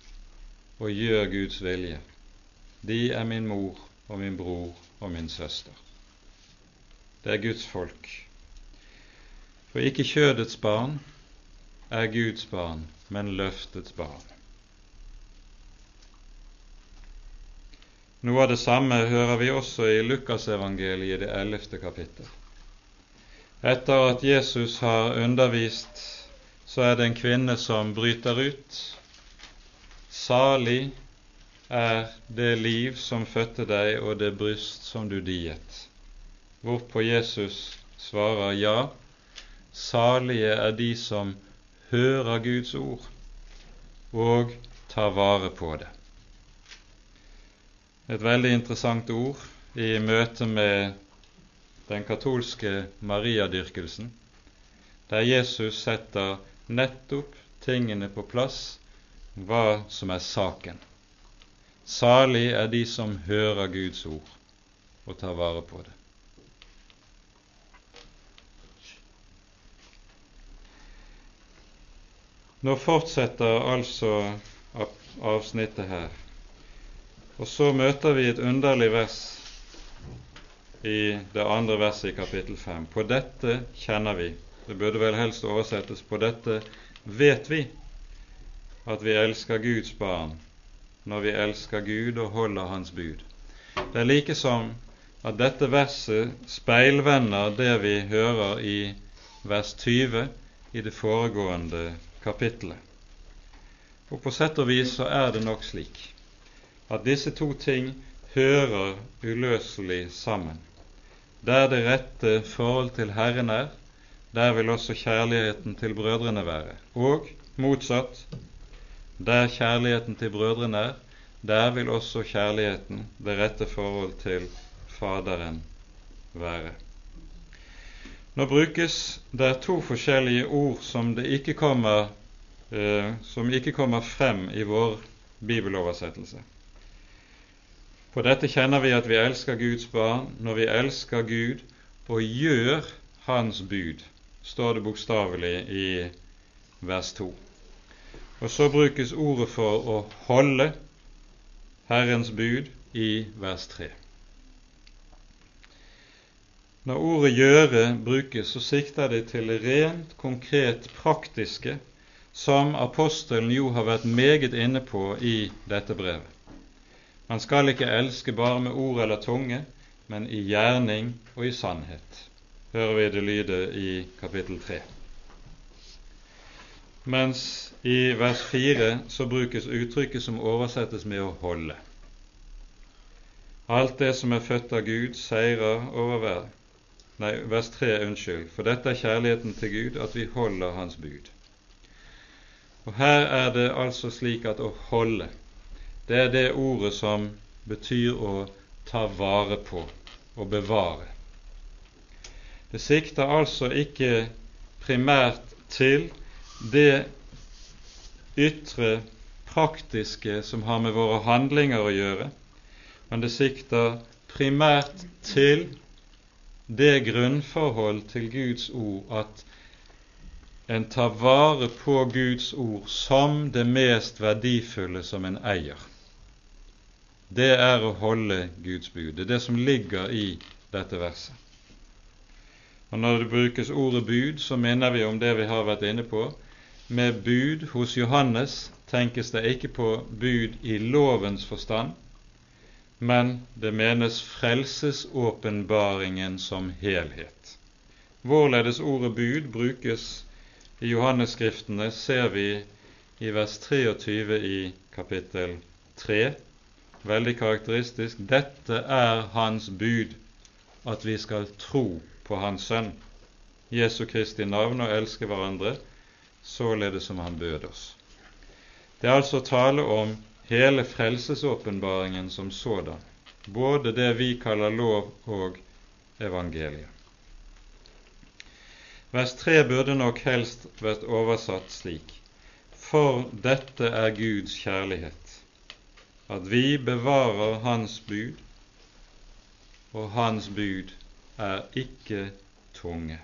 og gjør Guds vilje, de er min mor og min bror og min søster. Det er Guds folk. For ikke kjødets barn er Guds barn, men løftets barn. Noe av det samme hører vi også i Lukasevangeliet det ellevte kapittel. Etter at Jesus har undervist, så er det en kvinne som bryter ut. Salig er det liv som fødte deg, og det bryst som du diet. Hvorpå Jesus svarer ja, salige er de som hører Guds ord og tar vare på det. Et veldig interessant ord i møte med den katolske mariadyrkelsen, der Jesus setter nettopp tingene på plass, hva som er saken. Salig er de som hører Guds ord og tar vare på det. Nå fortsetter altså avsnittet her, og så møter vi et underlig vers i det andre verset i kapittel 5. På dette kjenner vi. Det burde vel helst oversettes på dette vet vi at vi elsker Guds barn når vi elsker Gud og holder Hans bud. Det er like som at dette verset speilvender det vi hører i vers 20 i det foregående kapittelet. Og på sett og vis så er det nok slik at disse to ting hører uløselig sammen. Der det rette forhold til Herren er, der vil også kjærligheten til brødrene være. Og motsatt, der kjærligheten til brødrene er, der vil også kjærligheten, det rette forhold til Faderen, være. Nå brukes det to forskjellige ord som, ikke kommer, eh, som ikke kommer frem i vår bibeloversettelse. På dette kjenner vi at vi elsker Guds barn når vi elsker Gud og gjør Hans bud, står det bokstavelig i vers 2. Og så brukes ordet for å holde Herrens bud i vers 3. Når ordet 'gjøre' brukes, så sikter det til det rent konkret praktiske, som apostelen jo har vært meget inne på i dette brevet. Man skal ikke elske bare med ord eller tunge, men i gjerning og i sannhet, hører vi det lyde i kapittel 3 mens i vers 4 så brukes uttrykket som oversettes med å holde. Alt det som er født av Gud, seirer over verden. Nei, vers 3, unnskyld. For dette er kjærligheten til Gud, at vi holder Hans bud. Og Her er det altså slik at å holde, det er det ordet som betyr å ta vare på og bevare. Det sikter altså ikke primært til det ytre, praktiske som har med våre handlinger å gjøre, men det sikter primært til det grunnforhold til Guds ord at en tar vare på Guds ord som det mest verdifulle som en eier. Det er å holde Guds bud. Det er det som ligger i dette verset. Og Når det brukes ordet bud, så minner vi om det vi har vært inne på, med bud hos Johannes tenkes det ikke på bud i lovens forstand, men det menes frelsesåpenbaringen som helhet. Hvorledes ordet bud brukes i Johannesskriftene, ser vi i vers 23 i kapittel 3. Veldig karakteristisk. Dette er Hans bud, at vi skal tro på Hans Sønn, Jesu Kristi navn, og elske hverandre således som han bød oss. Det er altså tale om hele frelsesåpenbaringen som sådan. både det vi kaller lov og evangeliet. Vers 3 burde nok helst vært oversatt slik For dette er Guds kjærlighet, at vi bevarer Hans bud, og Hans bud er ikke tunge.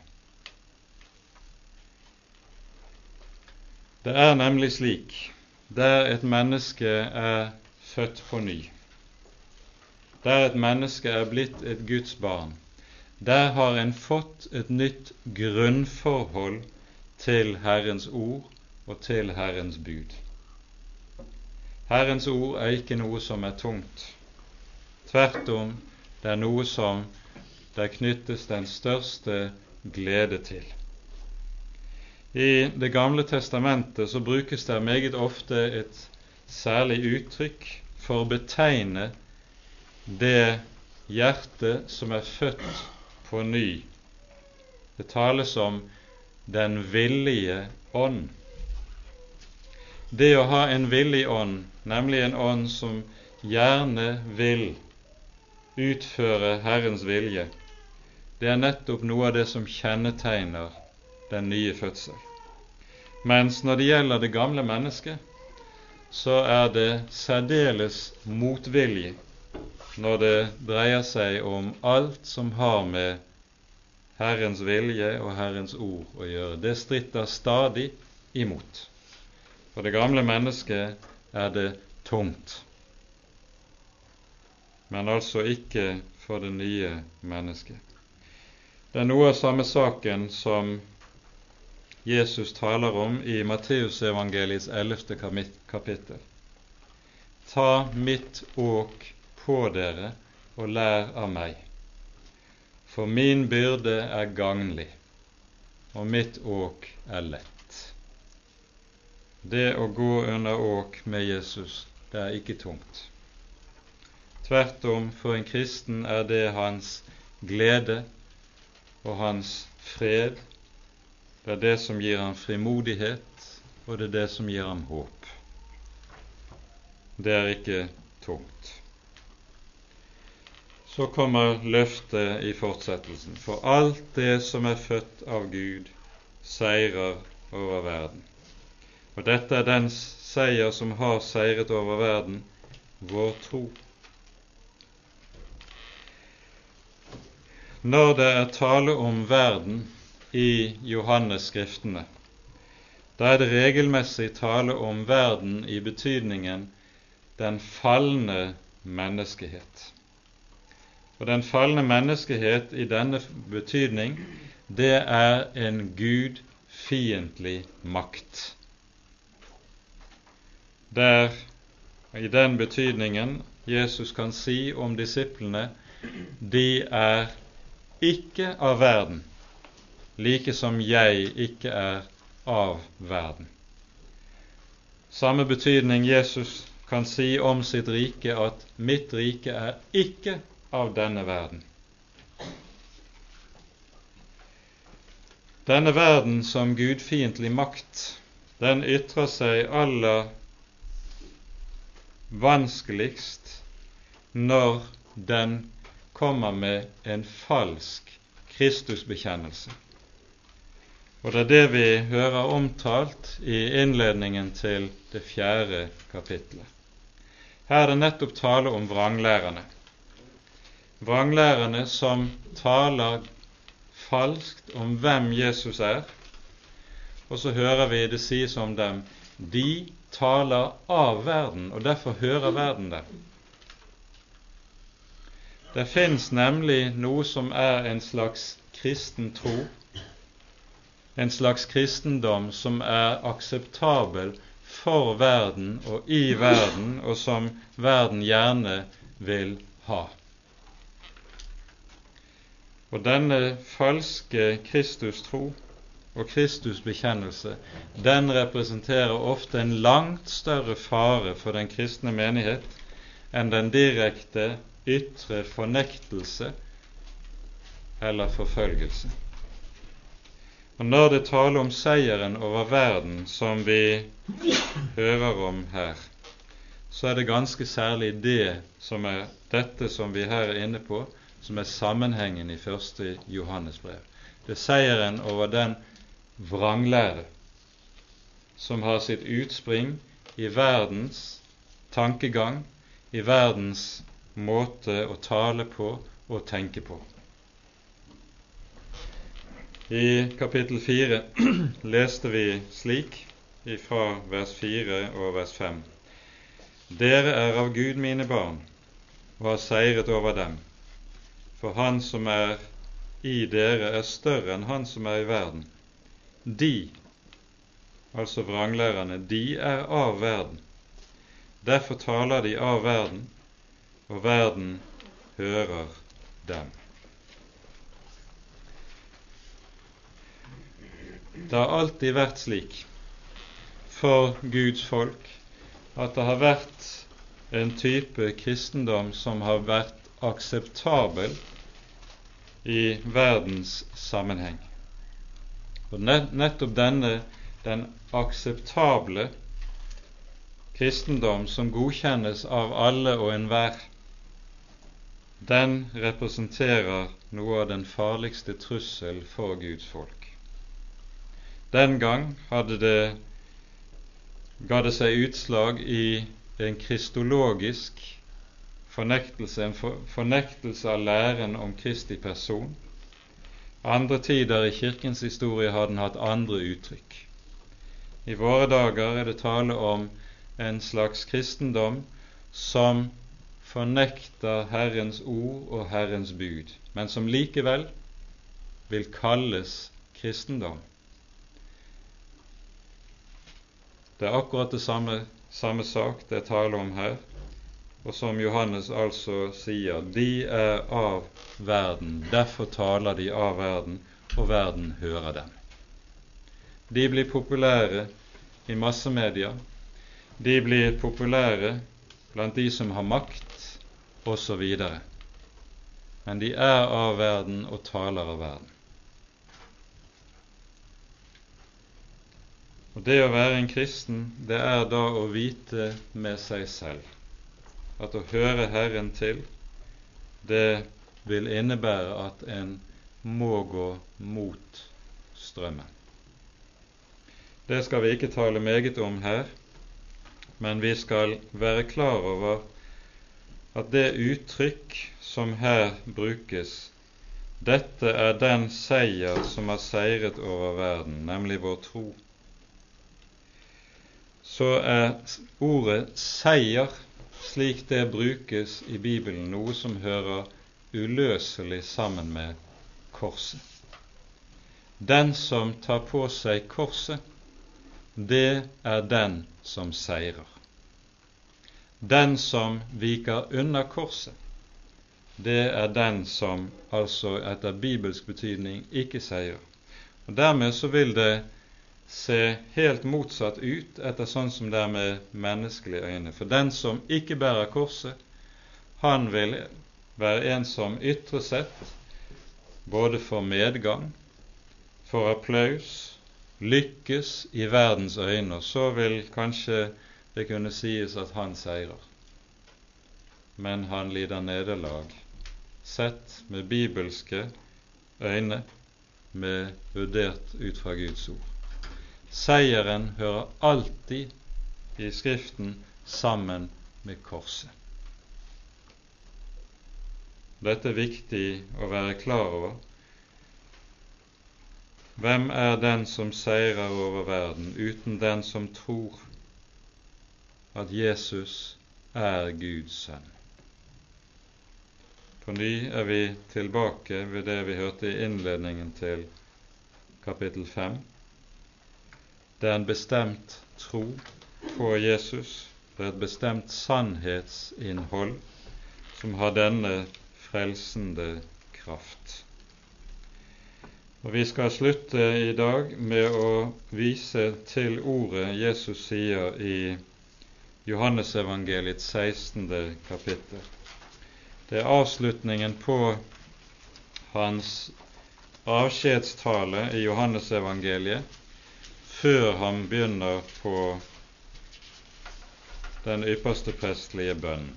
Det er nemlig slik der et menneske er født på ny, der et menneske er blitt et Guds barn, der har en fått et nytt grunnforhold til Herrens ord og til Herrens bud. Herrens ord er ikke noe som er tungt. Tvert om, det er noe som det knyttes den største glede til. I Det gamle testamentet så brukes det meget ofte et særlig uttrykk for å betegne det hjerte som er født på ny. Det tales om den villige ånd. Det å ha en villig ånd, nemlig en ånd som gjerne vil utføre Herrens vilje, det er nettopp noe av det som kjennetegner den nye fødsel. Mens når det gjelder det gamle mennesket, så er det særdeles motvilje når det dreier seg om alt som har med Herrens vilje og Herrens ord å gjøre. Det stritter stadig imot. For det gamle mennesket er det tungt, men altså ikke for det nye mennesket. Det er noe av samme saken som Jesus taler om i Matteusevangeliets 11. kapittel. Ta mitt åk på dere og lær av meg, for min byrde er gagnlig, og mitt åk er lett. Det å gå under åk med Jesus, det er ikke tungt. Tvert om, for en kristen er det hans glede og hans fred. Det er det som gir ham frimodighet, og det er det som gir ham håp. Det er ikke tungt. Så kommer løftet i fortsettelsen. For alt det som er født av Gud, seirer over verden. Og dette er den seier som har seiret over verden, vår tro. Når det er tale om verden i Johannes-skriftene, da er det regelmessig tale om verden i betydningen den falne menneskehet. Og den falne menneskehet i denne betydning, det er en gudfiendtlig makt. Der i den betydningen Jesus kan si om disiplene de er ikke av verden, like som jeg ikke er av verden. Samme betydning Jesus kan si om sitt rike at 'mitt rike er ikke av denne verden. Denne verden som gudfiendtlig makt, den ytrer seg aller vanskeligst når den kommer med en falsk Kristusbekjennelse. Og det er det vi hører omtalt i innledningen til det fjerde kapitlet. Her er det nettopp tale om vranglærerne vranglærerne som taler falskt om hvem Jesus er, og så hører vi det sies om dem de taler av verden, og derfor hører verden dem. Det fins nemlig noe som er en slags kristen tro, en slags kristendom som er akseptabel for verden og i verden, og som verden gjerne vil ha. Og denne falske Kristustro og Kristusbekjennelse, den representerer ofte en langt større fare for den kristne menighet enn den direkte ytre fornektelse eller forfølgelse. Og Når det taler om seieren over verden, som vi hører om her, så er det ganske særlig det som er dette som vi her er inne på, som er sammenhengen i første Johannes brev. Det er seieren over den vranglære som har sitt utspring i verdens tankegang, i verdens måte å tale på og tenke på. I kapittel 4 [clears throat] leste vi slik fra vers 4 og vers 5. Dere er av Gud mine barn og har seiret over dem, for Han som er i dere, er større enn han som er i verden. De, altså vranglærerne, de er av verden. Derfor taler de av verden, og verden hører dem. Det har alltid vært slik for Guds folk at det har vært en type kristendom som har vært akseptabel i verdens sammenheng. Og nettopp denne, den akseptable kristendom som godkjennes av alle og enhver, den representerer noe av den farligste trussel for Guds folk. Den gang hadde det ga det seg utslag i en kristologisk fornektelse, en fornektelse av læren om Kristi person. Andre tider i Kirkens historie har den hatt andre uttrykk. I våre dager er det tale om en slags kristendom som fornekter Herrens ord og Herrens bud, men som likevel vil kalles kristendom. Det er akkurat det samme, samme sak det er tale om her, og som Johannes altså sier, de er av verden, derfor taler de av verden, og verden hører dem. De blir populære i massemedia, de blir populære blant de som har makt, osv. Men de er av verden og taler av verden. Og Det å være en kristen, det er da å vite med seg selv at å høre Herren til, det vil innebære at en må gå mot strømmen. Det skal vi ikke tale meget om her, men vi skal være klar over at det uttrykk som her brukes, dette er den seier som har seiret over verden, nemlig vår tro så er ordet 'seier', slik det brukes i Bibelen, noe som hører uløselig sammen med korset. Den som tar på seg korset, det er den som seirer. Den som viker unna korset, det er den som altså etter bibelsk betydning ikke seier. Og Dermed så vil det se helt motsatt ut etter sånn som det er med menneskelige øyne. For den som ikke bærer korset, han vil være en som ytre sett både får medgang, får applaus, lykkes i verdens øyne, og så vil kanskje det kunne sies at han seirer. Men han lider nederlag, sett med bibelske øyne, med vurdert ut fra Guds ord. Seieren hører alltid i Skriften sammen med korset. Dette er viktig å være klar over. Hvem er den som seirer over verden, uten den som tror at Jesus er Guds sønn? På ny er vi tilbake ved det vi hørte i innledningen til kapittel 5. Det er en bestemt tro på Jesus. Det er et bestemt sannhetsinnhold som har denne frelsende kraft. Og Vi skal slutte i dag med å vise til ordet Jesus sier i Johannesevangeliets 16. kapittel. Det er avslutningen på hans avskjedstale i Johannesevangeliet før han begynner på den ypperste prestlige bønnen.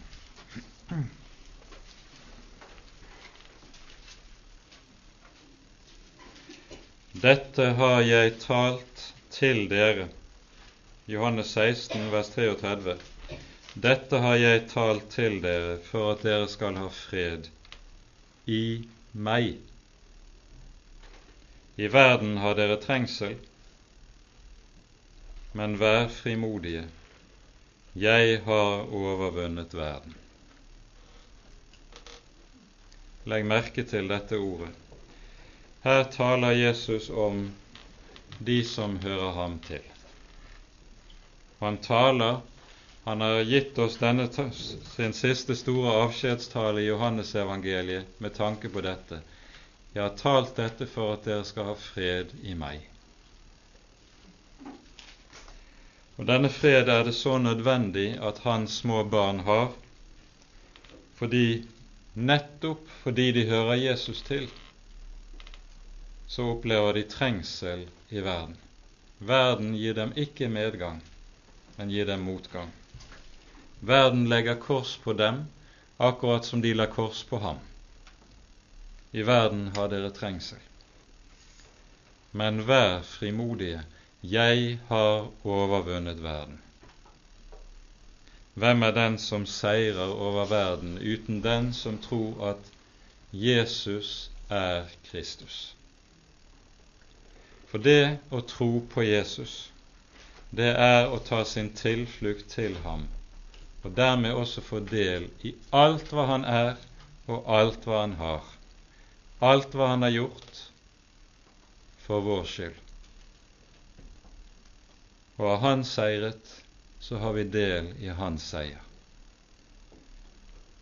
Dette har jeg talt til dere. Johannes 16, vers 33. Dette har jeg talt til dere for at dere skal ha fred i meg. I verden har dere trengsel, men vær frimodige. Jeg har overvunnet verden. Legg merke til dette ordet. Her taler Jesus om de som hører ham til. Han taler Han har gitt oss denne sin siste store avskjedstale i Johannesevangeliet med tanke på dette. Jeg har talt dette for at dere skal ha fred i meg. Og Denne fred er det så nødvendig at hans små barn har, fordi nettopp fordi de hører Jesus til, så opplever de trengsel i verden. Verden gir dem ikke medgang, men gir dem motgang. Verden legger kors på dem, akkurat som de la kors på ham. I verden har dere trengsel. Men vær frimodige, jeg har overvunnet verden. Hvem er den som seirer over verden uten den som tror at Jesus er Kristus? For det å tro på Jesus, det er å ta sin tilflukt til ham, og dermed også få del i alt hva han er, og alt hva han har, alt hva han har gjort for vår skyld. Og har han seiret, så har vi del i hans seier.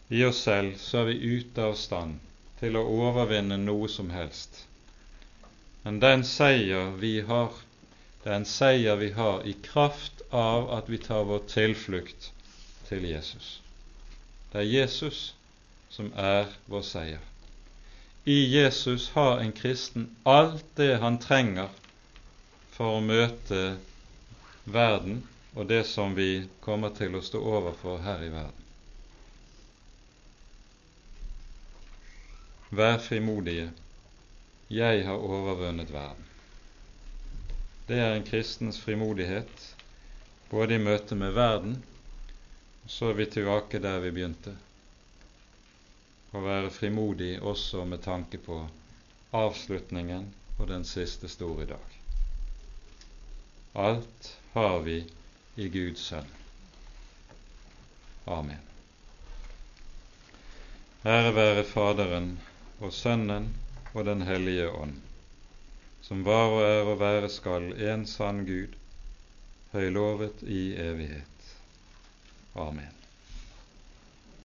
I oss selv så er vi ute av stand til å overvinne noe som helst. Men den seier vi har, det er en seier vi har i kraft av at vi tar vår tilflukt til Jesus. Det er Jesus som er vår seier. I Jesus har en kristen alt det han trenger for å møte verden og det som vi kommer til å stå overfor her i verden. Vær frimodige jeg har overvunnet verden. Det er en kristens frimodighet, både i møte med verden og så er vi tilbake der vi begynte. Å være frimodig også med tanke på avslutningen og den siste store dag. Alt har vi i Guds sønn. Amen. Ære være Faderen og Sønnen og Den hellige ånd, som var og er og være skal en sann Gud, høylovet i evighet. Amen.